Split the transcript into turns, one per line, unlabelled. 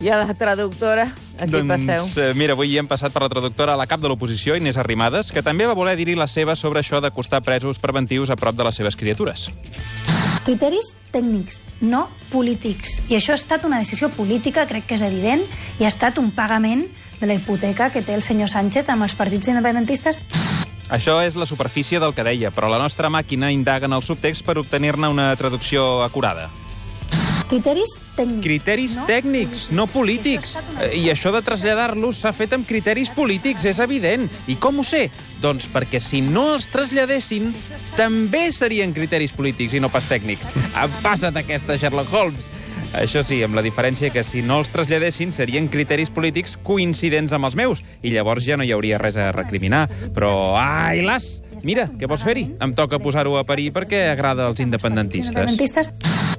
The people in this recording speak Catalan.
I a la traductora, aquí
doncs,
passeu.
eh, mira, avui hi hem passat per la traductora a la cap de l'oposició, Inés Arrimadas, que també va voler dir-hi la seva sobre això d'acostar presos preventius a prop de les seves criatures.
Criteris tècnics, no polítics. I això ha estat una decisió política, crec que és evident, i ha estat un pagament de la hipoteca que té el senyor Sánchez amb els partits independentistes.
Això és la superfície del que deia, però la nostra màquina indaga en el subtext per obtenir-ne una traducció acurada.
Criteris tècnics.
Criteris
no
tècnics, no polítics. I això de traslladar-los s'ha fet amb criteris polítics, és evident. I com ho sé? Doncs perquè si no els traslladessin, també serien criteris polítics i no pas tècnics. Passa't aquesta, Sherlock Holmes. Això sí, amb la diferència que si no els traslladessin serien criteris polítics coincidents amb els meus i llavors ja no hi hauria res a recriminar. Però, ai, las! Mira, què vols fer-hi? Em toca posar-ho a parir perquè agrada als independentistes.
Independentistes.